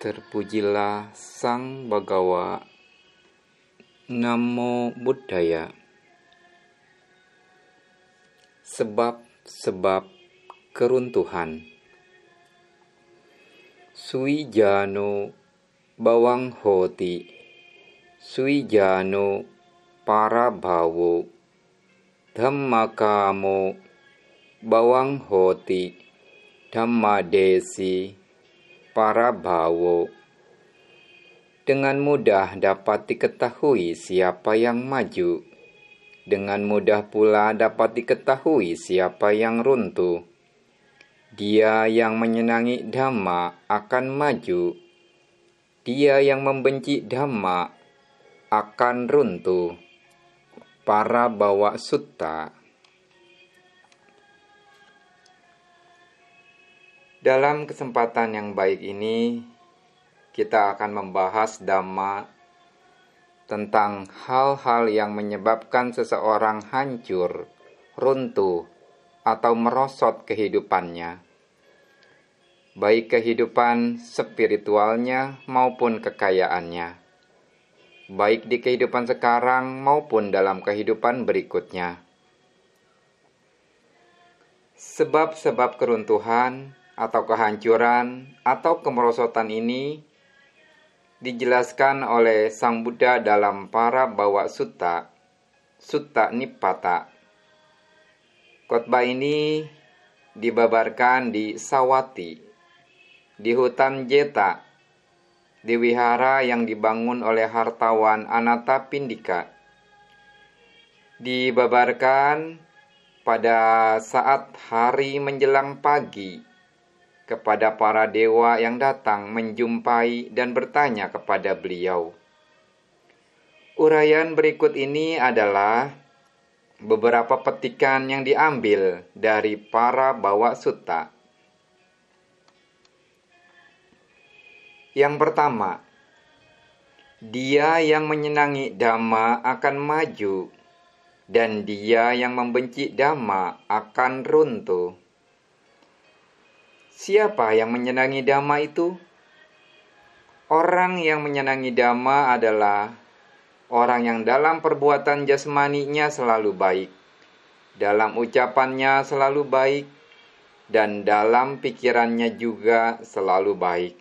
Terpujilah Sang Bagawa. Namo Buddhaya. Sebab-sebab keruntuhan. Suijano Bawang Hoti Suijano Parabhawo Dhammakamo Bawang Hoti Dhammadesi para bawo. Dengan mudah dapat diketahui siapa yang maju. Dengan mudah pula dapat diketahui siapa yang runtuh. Dia yang menyenangi dhamma akan maju. Dia yang membenci dhamma akan runtuh. Para bawa sutta Dalam kesempatan yang baik ini, kita akan membahas dhamma tentang hal-hal yang menyebabkan seseorang hancur, runtuh, atau merosot kehidupannya, baik kehidupan spiritualnya maupun kekayaannya, baik di kehidupan sekarang maupun dalam kehidupan berikutnya. Sebab-sebab keruntuhan atau kehancuran atau kemerosotan ini dijelaskan oleh Sang Buddha dalam para bawa sutta, Sutta Nipata. Khotbah ini dibabarkan di Sawati, di hutan Jeta, di wihara yang dibangun oleh hartawan Anata Pindika. Dibabarkan pada saat hari menjelang pagi kepada para dewa yang datang menjumpai dan bertanya kepada beliau. Uraian berikut ini adalah beberapa petikan yang diambil dari para bawa sutta. Yang pertama, dia yang menyenangi dhamma akan maju, dan dia yang membenci dhamma akan runtuh. Siapa yang menyenangi dhamma itu? Orang yang menyenangi dhamma adalah orang yang dalam perbuatan jasmaninya selalu baik, dalam ucapannya selalu baik, dan dalam pikirannya juga selalu baik.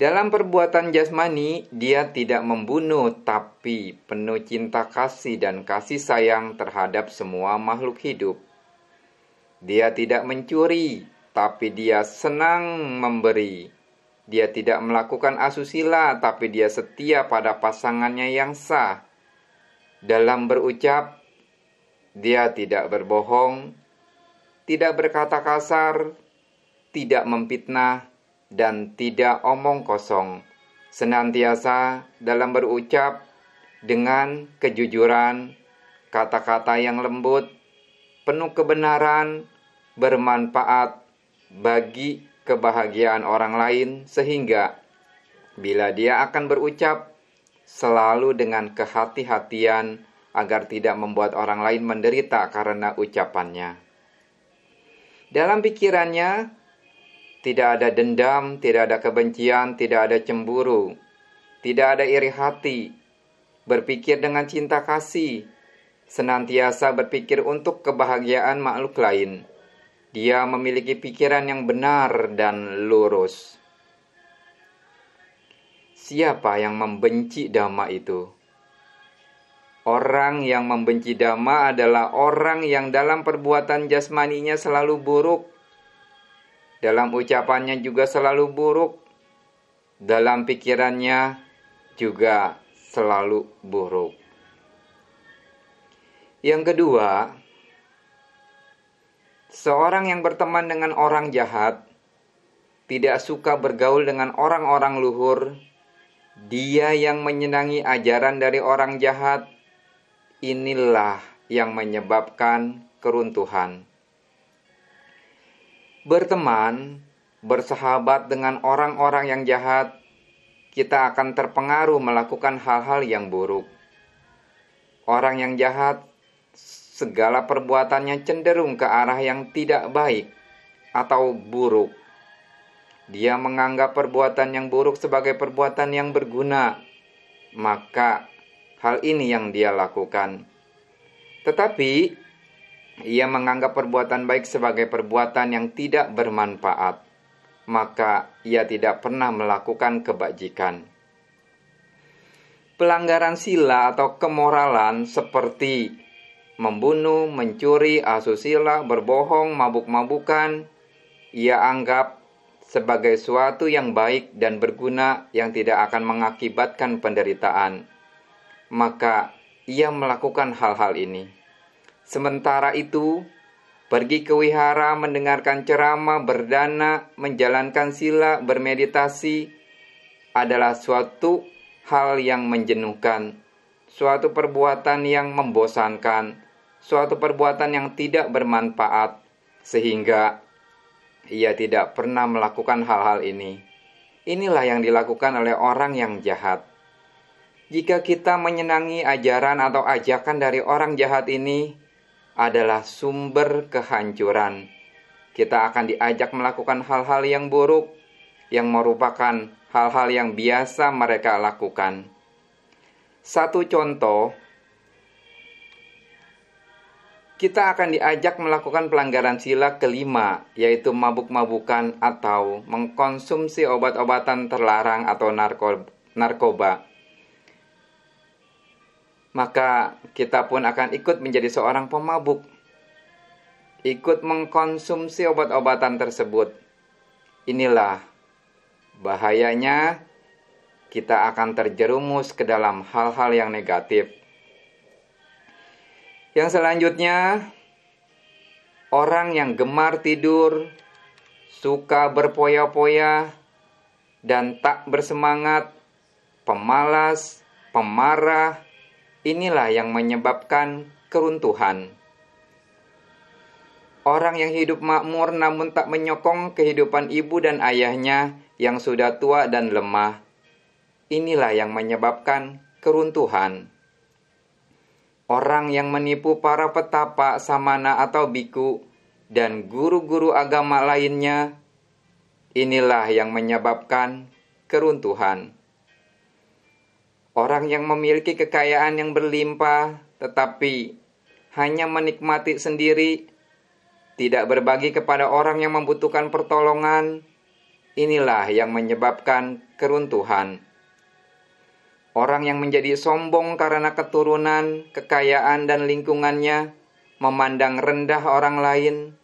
Dalam perbuatan jasmani, dia tidak membunuh, tapi penuh cinta kasih dan kasih sayang terhadap semua makhluk hidup. Dia tidak mencuri, tapi dia senang memberi. Dia tidak melakukan asusila, tapi dia setia pada pasangannya yang sah. Dalam berucap, dia tidak berbohong, tidak berkata kasar, tidak memfitnah, dan tidak omong kosong. Senantiasa dalam berucap dengan kejujuran, kata-kata yang lembut, penuh kebenaran, bermanfaat bagi kebahagiaan orang lain, sehingga bila dia akan berucap selalu dengan kehati-hatian agar tidak membuat orang lain menderita karena ucapannya. Dalam pikirannya, tidak ada dendam, tidak ada kebencian, tidak ada cemburu, tidak ada iri hati, berpikir dengan cinta kasih, senantiasa berpikir untuk kebahagiaan makhluk lain dia memiliki pikiran yang benar dan lurus. Siapa yang membenci dhamma itu? Orang yang membenci dhamma adalah orang yang dalam perbuatan jasmaninya selalu buruk, dalam ucapannya juga selalu buruk, dalam pikirannya juga selalu buruk. Yang kedua, Seorang yang berteman dengan orang jahat tidak suka bergaul dengan orang-orang luhur. Dia yang menyenangi ajaran dari orang jahat, inilah yang menyebabkan keruntuhan. Berteman, bersahabat dengan orang-orang yang jahat, kita akan terpengaruh melakukan hal-hal yang buruk. Orang yang jahat segala perbuatannya cenderung ke arah yang tidak baik atau buruk. dia menganggap perbuatan yang buruk sebagai perbuatan yang berguna, maka hal ini yang dia lakukan. Tetapi ia menganggap perbuatan baik sebagai perbuatan yang tidak bermanfaat, maka ia tidak pernah melakukan kebajikan. Pelanggaran sila atau kemoralan seperti membunuh, mencuri, asusila, berbohong, mabuk-mabukan, ia anggap sebagai suatu yang baik dan berguna yang tidak akan mengakibatkan penderitaan. Maka ia melakukan hal-hal ini. Sementara itu, pergi ke wihara, mendengarkan ceramah, berdana, menjalankan sila, bermeditasi adalah suatu hal yang menjenuhkan, suatu perbuatan yang membosankan, suatu perbuatan yang tidak bermanfaat, sehingga ia tidak pernah melakukan hal-hal ini. Inilah yang dilakukan oleh orang yang jahat. Jika kita menyenangi ajaran atau ajakan dari orang jahat ini, adalah sumber kehancuran. Kita akan diajak melakukan hal-hal yang buruk, yang merupakan hal-hal yang biasa mereka lakukan. Satu contoh kita akan diajak melakukan pelanggaran sila kelima, yaitu mabuk-mabukan atau mengkonsumsi obat-obatan terlarang atau narko narkoba. Maka kita pun akan ikut menjadi seorang pemabuk, ikut mengkonsumsi obat-obatan tersebut. Inilah bahayanya kita akan terjerumus ke dalam hal-hal yang negatif yang selanjutnya, orang yang gemar tidur, suka berpoya-poya, dan tak bersemangat, pemalas, pemarah, inilah yang menyebabkan keruntuhan. Orang yang hidup makmur namun tak menyokong kehidupan ibu dan ayahnya yang sudah tua dan lemah, inilah yang menyebabkan keruntuhan. Orang yang menipu para petapa, samana atau biku, dan guru-guru agama lainnya, inilah yang menyebabkan keruntuhan. Orang yang memiliki kekayaan yang berlimpah, tetapi hanya menikmati sendiri, tidak berbagi kepada orang yang membutuhkan pertolongan, inilah yang menyebabkan keruntuhan. Orang yang menjadi sombong karena keturunan, kekayaan, dan lingkungannya memandang rendah orang lain,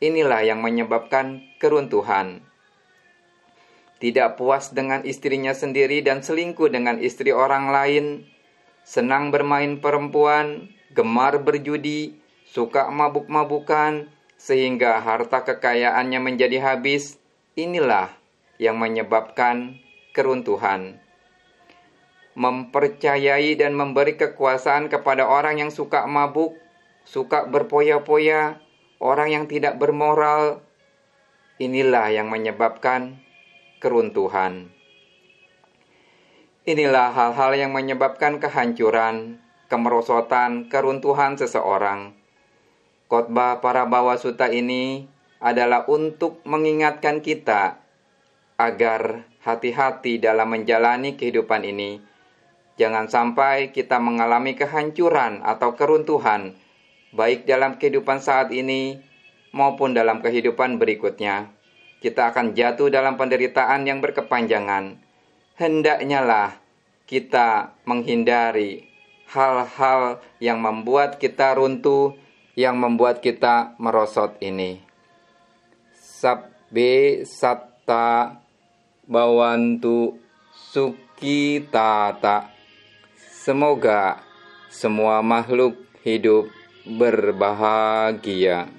inilah yang menyebabkan keruntuhan. Tidak puas dengan istrinya sendiri dan selingkuh dengan istri orang lain, senang bermain perempuan, gemar berjudi, suka mabuk-mabukan, sehingga harta kekayaannya menjadi habis, inilah yang menyebabkan keruntuhan mempercayai dan memberi kekuasaan kepada orang yang suka mabuk, suka berpoya-poya, orang yang tidak bermoral. Inilah yang menyebabkan keruntuhan. Inilah hal-hal yang menyebabkan kehancuran, kemerosotan, keruntuhan seseorang. Khotbah para bawasuta ini adalah untuk mengingatkan kita agar hati-hati dalam menjalani kehidupan ini Jangan sampai kita mengalami kehancuran atau keruntuhan, baik dalam kehidupan saat ini maupun dalam kehidupan berikutnya. Kita akan jatuh dalam penderitaan yang berkepanjangan. Hendaknya lah kita menghindari hal-hal yang membuat kita runtuh, yang membuat kita merosot ini. Sabbe satta bawantu sukitata Semoga semua makhluk hidup berbahagia.